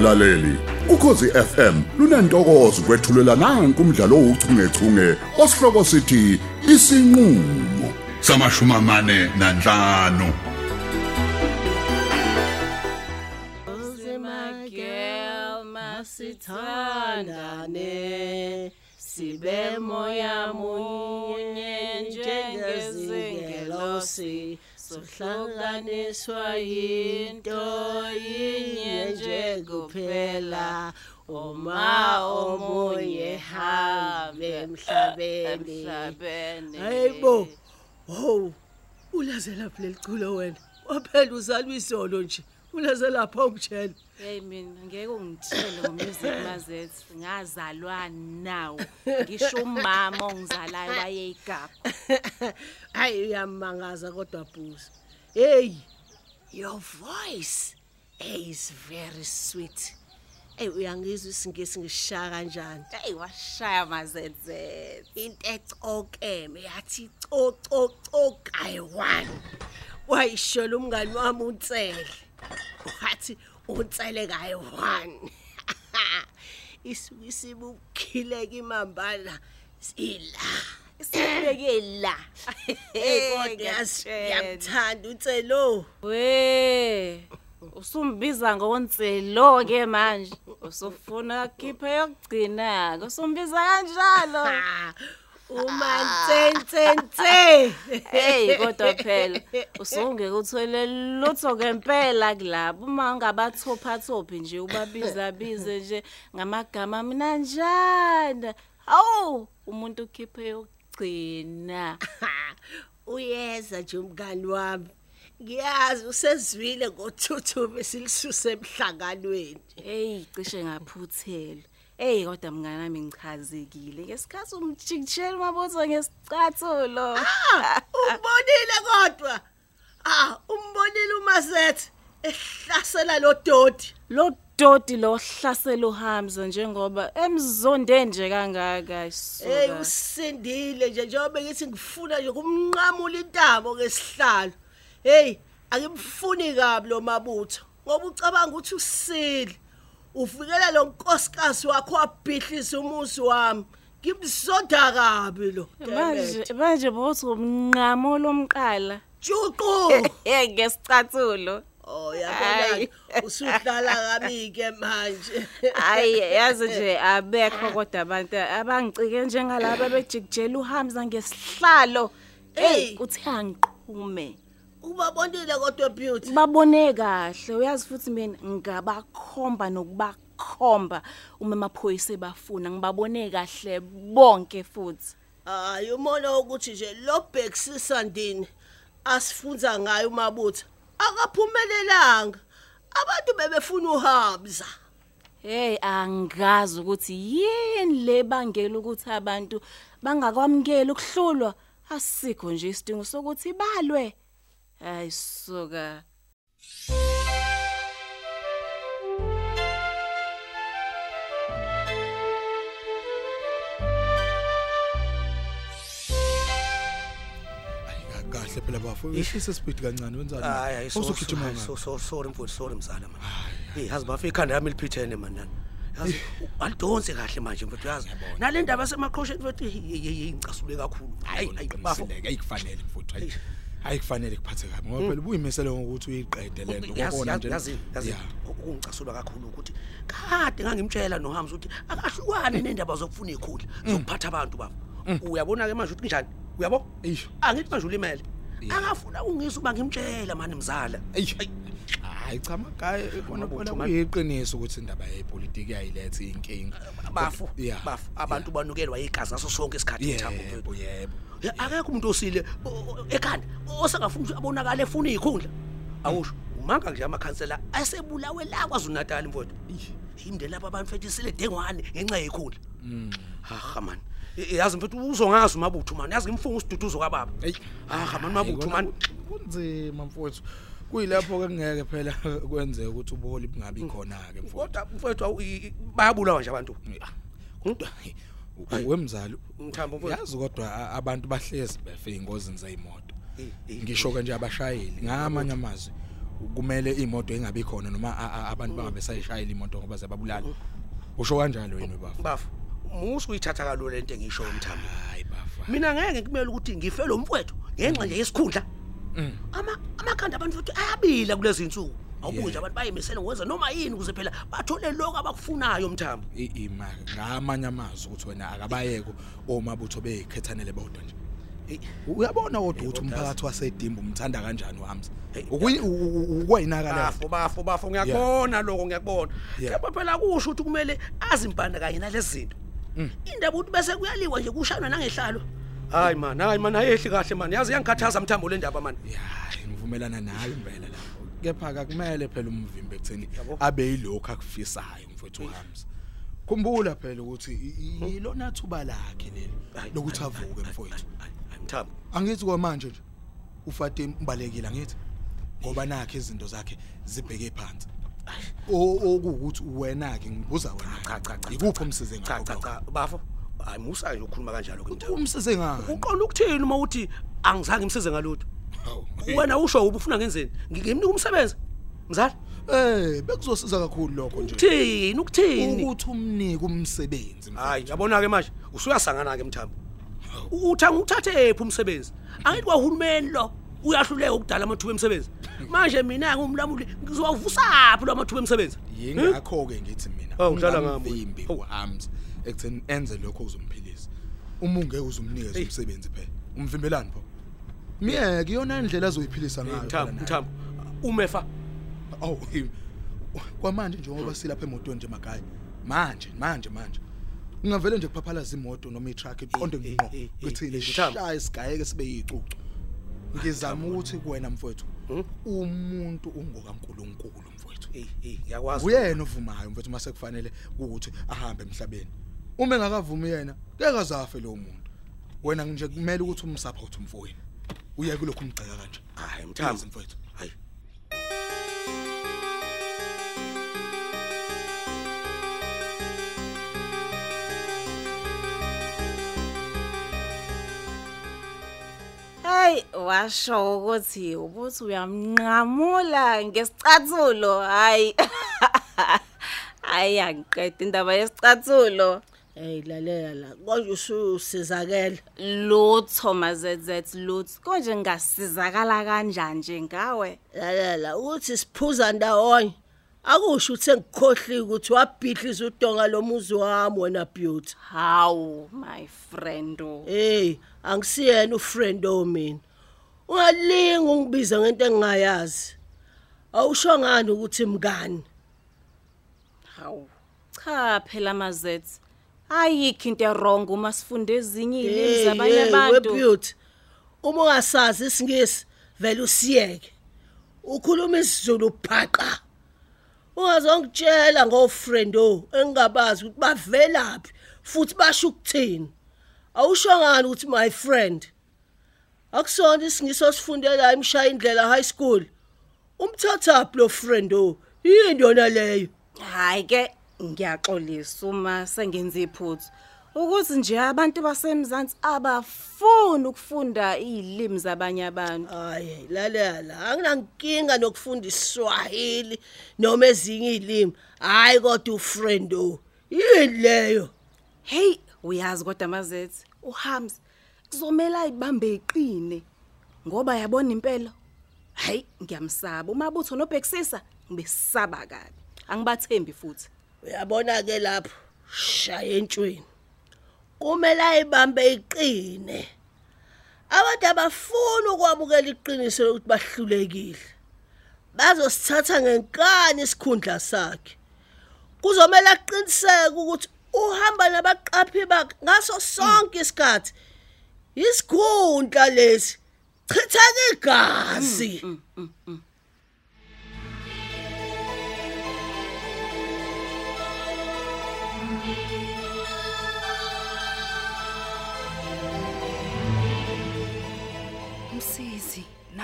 mlaleli ukhosi FM lunantokozo kwethulela nanku umdlalo ouchungechunge osihloko sithi isinqulo samashuma mane nanhlanu. Usimagel masithandane sibe moya munye. Njengezingelosi sohlanganiswa yinto yinye nje kuphela. Uma omunye hambe emhlabeni. Emhlabeni. Hayibo wow ulaze lapha leliculo wena. Waphela uzalwa isolo nje. Ulaze lapha ungitshela hey mina ngeke ungitshele ngomusic mazethu ngazalwa nawo. Ngisho umama ongizalayo wayeyigaba. Hayi uyamangaza kodwa bhuzi. Hey your voice is very sweet. Hey uyangizwa isingisi ngishaya kanjani? Hey washaya mazethe into ecokeme yathi co co co kayi-one wayishola umngani wami unsele wathi unsele kayi-one isuke isibukhileka imambala sila isibeke la. Hey kodwa yazi yakuthanda unselo we usumbiza ngontselo ke manje. Usufuna khiphe yokugcina usumbiza kanjalo. Ah, umantsentsense hey kodwa phela usungeke uthole lutho ngempela kulabo. Uma ungabathopha thophi nje ubabiza bize nje ngamagama mina njana awu umuntu ukhiphe yokugcina uyeza nje umngani wami. Ngiyazi usezwile ngothuthume silisuse emhlanganweni. Hey cishe ngaphuthela hey kodwa mngani nami ngichazekile. Ngesikhathi umjikijela umabutho ngesicathulo. Ah, umbonile kodwa. Ah umbonile umasethe ehlasela lo dodi lo dodi lo hlasela uhamza njengoba emzonde nje kangaka hey isuka usindile nje njengoba ngithi ngifuna nje kumnqamula intamo ngesihlalo. Hey akimfuni kabi lo mabutho ngoba ucabanga ukuthi usile. Uvikela lo nkosikazi wakho wabhihlisa umuzi wami. Ngimzonda kabi lo manje manje bothi umnqamo lomqala. Juqu! Hey ngesicathulo oh yabona usuhlala kabi ke manje. Hayi yazi nje abekho kodwa abantu. Abangicike njengalabo bejikijela uhamza ngesihlalo. Hey Hey. uthi angiqume. Ubabonile kodwa beauty. Babone kahle uyazi futhi mina ngabakhomba nokubakhomba uma amaphoyisa ebafuna ngibabone kahle bonke futhi. Hayi umona ukuthi nje lo bhekisisa ndini asifunza ngayo umabutho. Akaphumelelanga. Abantu bebefuna uhamza hey angazi ukuthi yini le bangela ukuthi abantu bangakwamukeli ukuhlulwa. Asikho nje isidingo sokuthi balwe hayi soka Hayi ka- kahle phela bafo. Ishisa speed kancane wenzani? hayi hayi so Usugijima hayi, ngani? so so sorry mfowethu sorry mzala man hey yazi bafe ikhanda lami liphithene man nani yazi alidonse kahle manje mfowethu yazi nale ndaba semaqhosheni mfowethu ngicasule kakhulu hayi hayi bafo Basileke ayikufanele mfuthu. hayi. Ayikufanele kuphathe kabi ngoba phela ubuyimisele ngokuthi uyiqede lento yazi ngokona yazi nje. yazi yazi Ya. ungicasula kakhulu ukuthi kade ngangimtshela nohamza ukuthi akahlukane nendaba zokufuna ikhula zokuphatha abantu bafo uyabona ke manje ukuthi kunjani? Uyabo? Eish. angithi manje ulimele. Angafuna ungisa uba ngimtshela mani mzala Eish. Hayi cha magaya kona Mabutho, phela man. kuyiqiniso ukuthi indaba yepolitiki yayilethe inkinga. bafo Yeah. bafo abantu banukelwa igazi aso sonke isikhathi ithambo Yebo yebo. Ya, akekho umuntu osile o- o- ekhanda osangafuna ukuthi abonakale efuna izikhundla awusho umanga nje amakhansela asebulawe la kwaZulu Natal mfowethu imndeni lapha abantu fethi sile dengwane ngenxa yezikhundla ha man I- yazi mfowethu uzongazi umabutho man yazi ngimfunga usiduduzo kababa. Hey. ha man mabutho man kunzima mfowethu. Kuyilapho ke ngeke phela kwenzeke ukuthi ubuholi bungabi khona ke mfowethu. kodwa mfowethu awu, i- i- bayabulawa nje abantu. Kodwa wemzalo Mthambo mfowethu. yazi kodwa a- abantu bahlezi befe ingozini zeyimoto. Eh, eh. Ngisho ke nje abashayeli. Ngamanye amazwi kumele imoto ingabi khona noma a- a- abantu bangabe sayishayela imoto ngoba zababulala usho kanjalo yini bafu bafu. Musu uyithatha kalula lento engisho umthambo hayi bafa. Mina ngeke kumele ukuthi ngife lo mfowethu ngenxa nje yesikhundla. Mm. ama amakhanda abantu futhi ayabila kulezi insuku. Awubuke Yeah. nje abantu bayimisela ngokwenza noma yini ukuze phela bathole lokho abakufunayo umthambo ima ngamanye amazwi ukuthi wena akabayeko omabutho bezikhethanele bodwa nje. Eyi. uyabona kodwa ukuthi kodwa umphakathi wasedimba umthanda kanjani uhamza Hey, ukwayinakala bafo bafo bafo ngiyakubona lokho ngiyakubona. Yeah. kepha phela kusho ukuthi kumele azimpanda kanye nalezi zinto. Mm. Indaba ukuthi bese kuyaliwa nje kushaywa nangehlalo. Hayi man hayi man ayehli kahle man yazi yangikhathaza mthambo le ndaba man ya ngivumelana nawe impela lapho. Kepha akumele phela umvimbe ekutheni Yabo. abe yilokho akufisayo mfowethu uhamza khumbula phela ukuthi i- i- ilona thuba lakhe leli Hayi, lokuthi hayi, avuke hayi, mfowethu. hayi, hayi, mthambo angithi kwamanje nje ufatima ubalekile angithi? Ngoba nakhe izinto zakhe zibheke phansi. O- okuwukuthi wena ke ngibuza wena. Cha cha cha ikuphi umsize cha ngakho cha lokho? cha. Bafo hayi musa nje ukukhuluma kanjalo ke mthambo umsize ngani? Uqonda ukuthini uma uthi angizange ngimsize ngalutho? Hawu. wena usho uba ufuna ngenzeni? Ngimnika umsebenzi. Mzala eh bekuzosiza kakhulu lokho nje. Ukuthini ukuthini? Ukuthi umnike umsebenzi hayi yabona ke manje usuyasangana ke mthambo uthanga uthathe ephi umsebenzi? Angithi kwahulumeni lo. Uyahluleka ukudala amathuba emsebenzi manje mina ngumlamuli ngizowavusaphi lo amathuba emsebenzi yingakho ke ngithi mina Oh, udlala ngabo. ungamvimbi uhamza ekutheni enze lokho uzomphilisa uma ungeke uzumnikeza Hey. umsebenzi phela umvimbelani pho miyeke iyona indlela azoyiphilisa ngayo mthambo phela naye. mthambo umefa awu hi- kwamanje njengoba silapha emotweni nje magaya manje manje manje ungavele nje kuphaphalaza imoto noma itruck iqonde Eh, ngqo eh, eh, kuthini eh, Mthambo. shaya isigayeke sibe yicucu ngizama ukuthi kuwena mfowethu Hmm? umuntu ungokaNkuluNkulu mfowethu. Eh eh ngiyakwazi. Uyena ovumayo mfowethu mase kufanele ukuthi ahambe emhlabeni. Uma engakavumi yena ngeke azafe lo muntu. Wena nje kumele ukuthi umsupport umfowenu uye kulokhu umgceka kanje. Hayi mthambo Please, mfowethu. Hayi Hey washo ukuthi ubuthi uyamnqamula ngesicathulo hayi. Hayi angiqeda indaba yesicathulo. Hey lalela la konje ususizakela lutho mazezet lutho. Konje ngasizakala kanjani nje ngawe. Lalela ukuthi siphuza ndawonye. Akusho ukuthi engikhohli ukuthi wabhidliza udonga lomuzi wami wena beauty. Hawu my friend hey angisiyena ufriend omina ungalinga ungibiza ngento engingayazi. Awusho ngani ukuthi mngani? Hawu cha phela mazet ayikho into errong uma sifunde ezinye ilimi zabanye abantu. webeauty uma ungasazi isingisi vele usiyeke. Ukhuluma isiZulu phaqa ungazongitshela ngofriend o engingabazi ukuthi bavelaphi futhi basho ukuthini. Awusho ngani ukuthi my friend? Akusona isingisi osifundela emshaya indlela high school. Umthathaphi lo friend o yini yona leyo? Hayi ke ngiyaxolisa uma sengenza iphuthu. Ukuthi nje abantu basemzansi abafuni ukufunda izilimi zabanye abantu. Hayi lalela anginankinga nokufunda iSwahili noma ezinye izilimi hayi kodwa ufriend o yini leyo? Hey uyazi kodwa mazethi uhams kuzomela ibambe iqine ngoba yabona impela. Hayi ngiyamsaba umabutho nobhekisisa ngibesaba kabi. Angibathembi futhi. Uyabona ke lapho shaya entshweni. Kumele ayibambe iqine. Abantu abafuna ukwamukela iqiniso lokuthi bahlulekile. Bazosithatha ngenkani isikhundla sakhe. Kuzomela aqiniseke ukuthi uhamba nabaqaphi bakhe ngaso sonke isikhathi. Isikhundla lesi chitheka igazi. Msisi,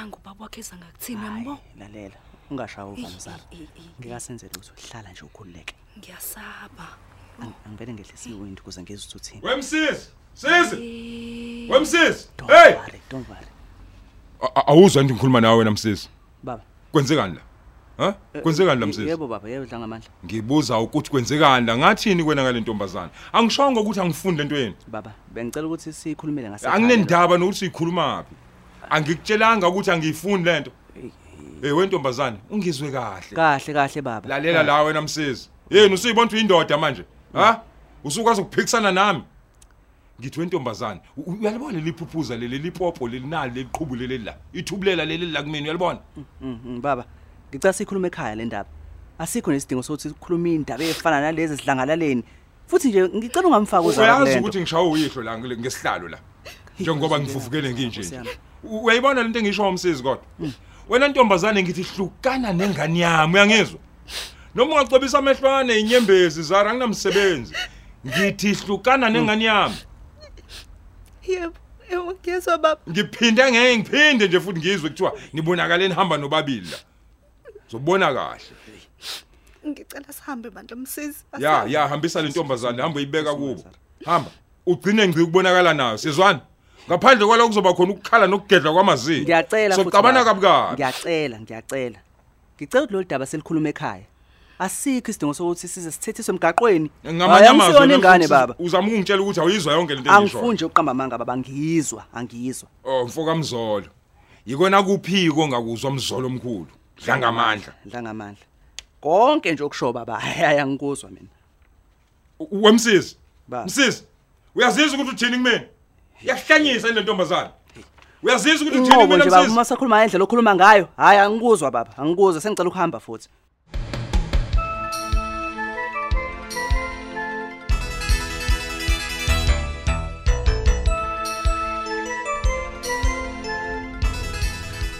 nangu baba wakhe zangakuthini yambo. lalela ungashawa uvamzala Eh, eh, eh, eh. ngikasenzele ukuthi uhlala nje ukhululeke Ngiyasaba. Ang- angivele ngehlisa iwindi ukuze ngizwe ukuthi uthini Wemsisi, sisi. Eh, Wemsisi. Hey! don't worry A- a- Awuzwa nje ngikhuluma nawe wena msisi. baba kwenzekani la ha kwenzekani la msisi Yebo baba, yebo dla ngamandla. ngibuza ukuthi kwenzekani la ngathini kwena ngale ntombazana angishongo ukuthi angifunde entweni Baba, bengicela ukuthi sikhulumele ngase. anginendaba nokuthi sikhuluma phi angikutshelanga ukuthi angiyifundi lento hey wentombazane ungizwe kahle. Kahle kahle baba. lalela la wena msisi yini usuyibona ukuthi uyindoda manje? Ha? Usukwazi ukuphikisana nami? Ngithi wentombazane uyalibona leli phuphuza leli lipopo leli nali leliqhubu leli la? Ithubulela leli la kumina uyalibona? Mm, baba. Ngicela sikhulume ekhaya le ndaba. Asikho nesidingo sokuthi sikhulume indaba ezifana nalezi sidlangalaleni. Futhi nje ngicela ungamfaki uzala uyazi kulento. ukuthi ngishawe uyihlo la ngesihlalo la. Njengoba ngifufukele nginje Nkosi nje. yami. U- uyayibona lento engisho umsisi kodwa? Wena ntombazane ngithi hlukana nengane yami uyangizwa? Noma ungacebisa amehlwane inyembezi zara nginamsebenzi ngithi hlukana nengane yami. Yebo, yebo ngiyezwa baba. ngiphinde ngeke ngiphinde nje futhi ngizwe kuthiwa nibonakale nihamba nobabili la. Zobona kahle. Ngicela sihambe bantu msisi. ya ya hambisa le ntombazane hamba uyibeka kubo. Hamba ugcine ngci ukubonakala nayo sizwana. Ngaphandle kwaloko kuzoba khona ukukhala nokugedla kwamazinyo Ngiyacela futhi. soqabana baba. kabi kabi Ngiyacela, ngiyacela. Ngicela ukuthi lo daba selikhuluma ekhaya. Asikho isidingo sokuthi size sithethiswe emgaqweni. ngamanye Hayi, amazwi angisiyona ingane futhi baba. uzama ukungitshela ukuthi awuyizwa yonke lento engisho Angifunje uqamba amanga baba, ngiyizwa, angiyizwa. oh mfoka mzolo yikona kuphiko ngakuzwa mzolo omkhulu dlangamandla Dla ngamandla. Konke nje okusho baba, hayi angikuzwa mina. U- wemsisi Baba. msisi uyazizwa ukuthi uthini kumina iyahlanyisa le ntombazane? Uyazizwa ukuthi uthini Inqobo kumina nje baba msisi uma sakhuluma ngendlela okhuluma ngayo. Hayi angikuzwa baba, angikuzwa sengicela ukuhamba futhi.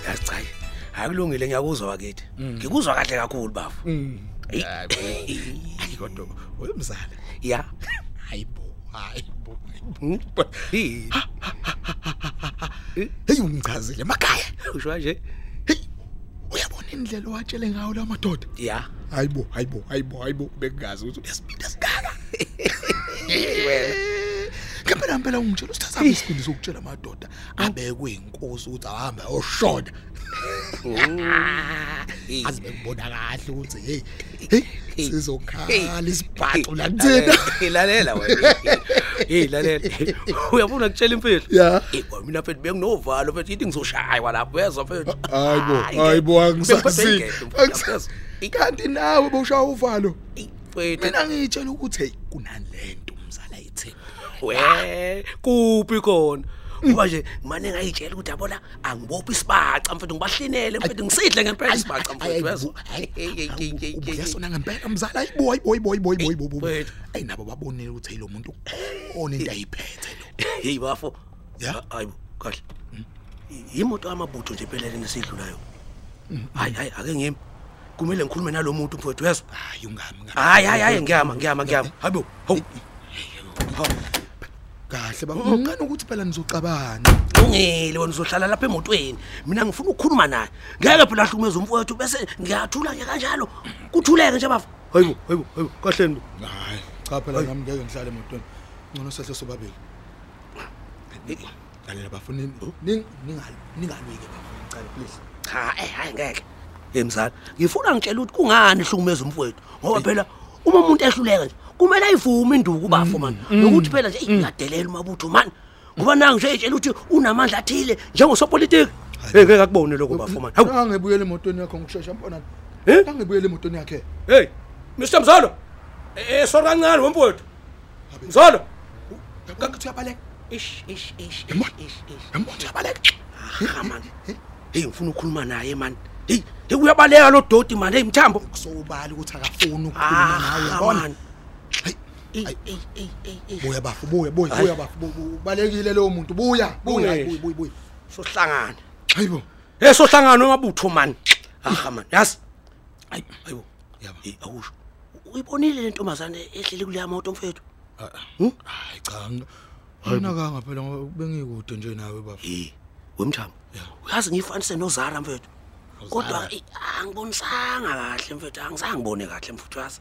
yazi cha akulungile ngiyakuzwa wakithi. Ngikuzwa kahle kakhulu bafu Hayi. Kodwa wemzala. ya. Hayibo, hayibo. Hi, Hey ungichazile emakhaya. usho nje Hey. Uyabona indlela owatshele ngayo la madoda? ya Hayibo, hayibo, hayibo, hayibo bekungazi ukuthi uyasiphinda sigaka. Ngempela ngempela ungitshela usithatha isipindi sokutshela amadoda abekwe inkosi ukuthi ahambe oshona. Azi bekubona kahle ukuthi hey hey sizokhala isibhaxu la kuthina. lalela wena hey lalela uyabona kutshela imfihlo Ya. eh wa mina mfethu benginovalo mfethu ithi ngizoshaywa lapho wezwa mfethu Hayibo, Hayi, hayibo ngeke. angisazi. Bengiphethe ingekho, Angisazi. Kanti nawe bowushaya uvalo. mfethu Mina ngitshela ukuthi hey kunani lento umzala ithini. we kuphi khona ngoba nje ngimane ngayitshela ukuthi yabona angibophi isibaca mfethu ngibahlinele mfethu ngisidle ngempela isibaca mfethu wezwa Uyasona ngempela mzala ayibo ayibo ayibo ayibo ayibo ayibo. Wethu. Ayi nabo babonile ukuthi lo muntu ona into ayiphethe lo. hey bafo Ya. hayibo kahle imoto yamabutho nje impela lena sidlulayo hayi hayi ake ngimi kumele ngikhulume nalomuntu mfowethu wezwa Hayi ungami ngami. hayi hayi hayi ngiyama ngiyama ngiyama hayibo hawu Kahle baba. Ngicela ukuthi phela nizocabana. ungile wena uzohlala lapha emotweni. Mina ngifuna ukukhuluma naye. Ngeke phela hlukumeza umfowethu bese ngiyathula nje kanjalo. Kuthuleke nje bafo hayibo hayibo hayibo. Kahle ndo Hayi, cha phela nami ngeke ngihlale emotweni. Ngcono sehle sobabili. Lalela bafuna ning ningal ningalwike baba. Ngicela please. cha eh hayi ngeke. Hey mzala ngifuna ngitshela ukuthi kungani hlukumeza umfowethu ngoba phela uma umuntu ehluleka nje kumele ayivume induku bafo man nokuthi phela nje iyadelela umabutho man ngoba nangu nje etshela ukuthi unamandla athile njengosopolitiki. Hey ngeke akubone lokho bafo man hawu. Angibuyele emotweni yakho ngikushesha mbona. Eh? Angibuyele emotweni yakhe. hey Mr Mzalo eh sora kancane wemfowethu Mzalo Kanti uyabaleka. ish ish ish Yabona? ish ish Yambona uyabaleka. ha man hey ngifuna ukukhuluma naye man hey hey uyabaleka lo doti man hey mthambo Sobali ukuthi akafuni ukukhuluma nawe yabona. Man Hayi. Ey, Hayi. ey, ey, ey, ey. Buya bafu buya buya Hayi. buya bafu bu- bu- balekile lo muntu buya buya Buya. buya buya buya. sohlangana Hayibo. hey sohlangana wamabutho man ah man yas hayi hayibo Yabo. hey awusho uyibonile le ntombazane ehlele kuleya moto mfethu Hayi cha. Mina kanga phela ngoba bengikude nje nawe bafu. hey wemthambo uyazi ngifanise nozara mfethu kodwa eh, angibonisanga kahle mfethu angizange ngibone kahle mfethu yazi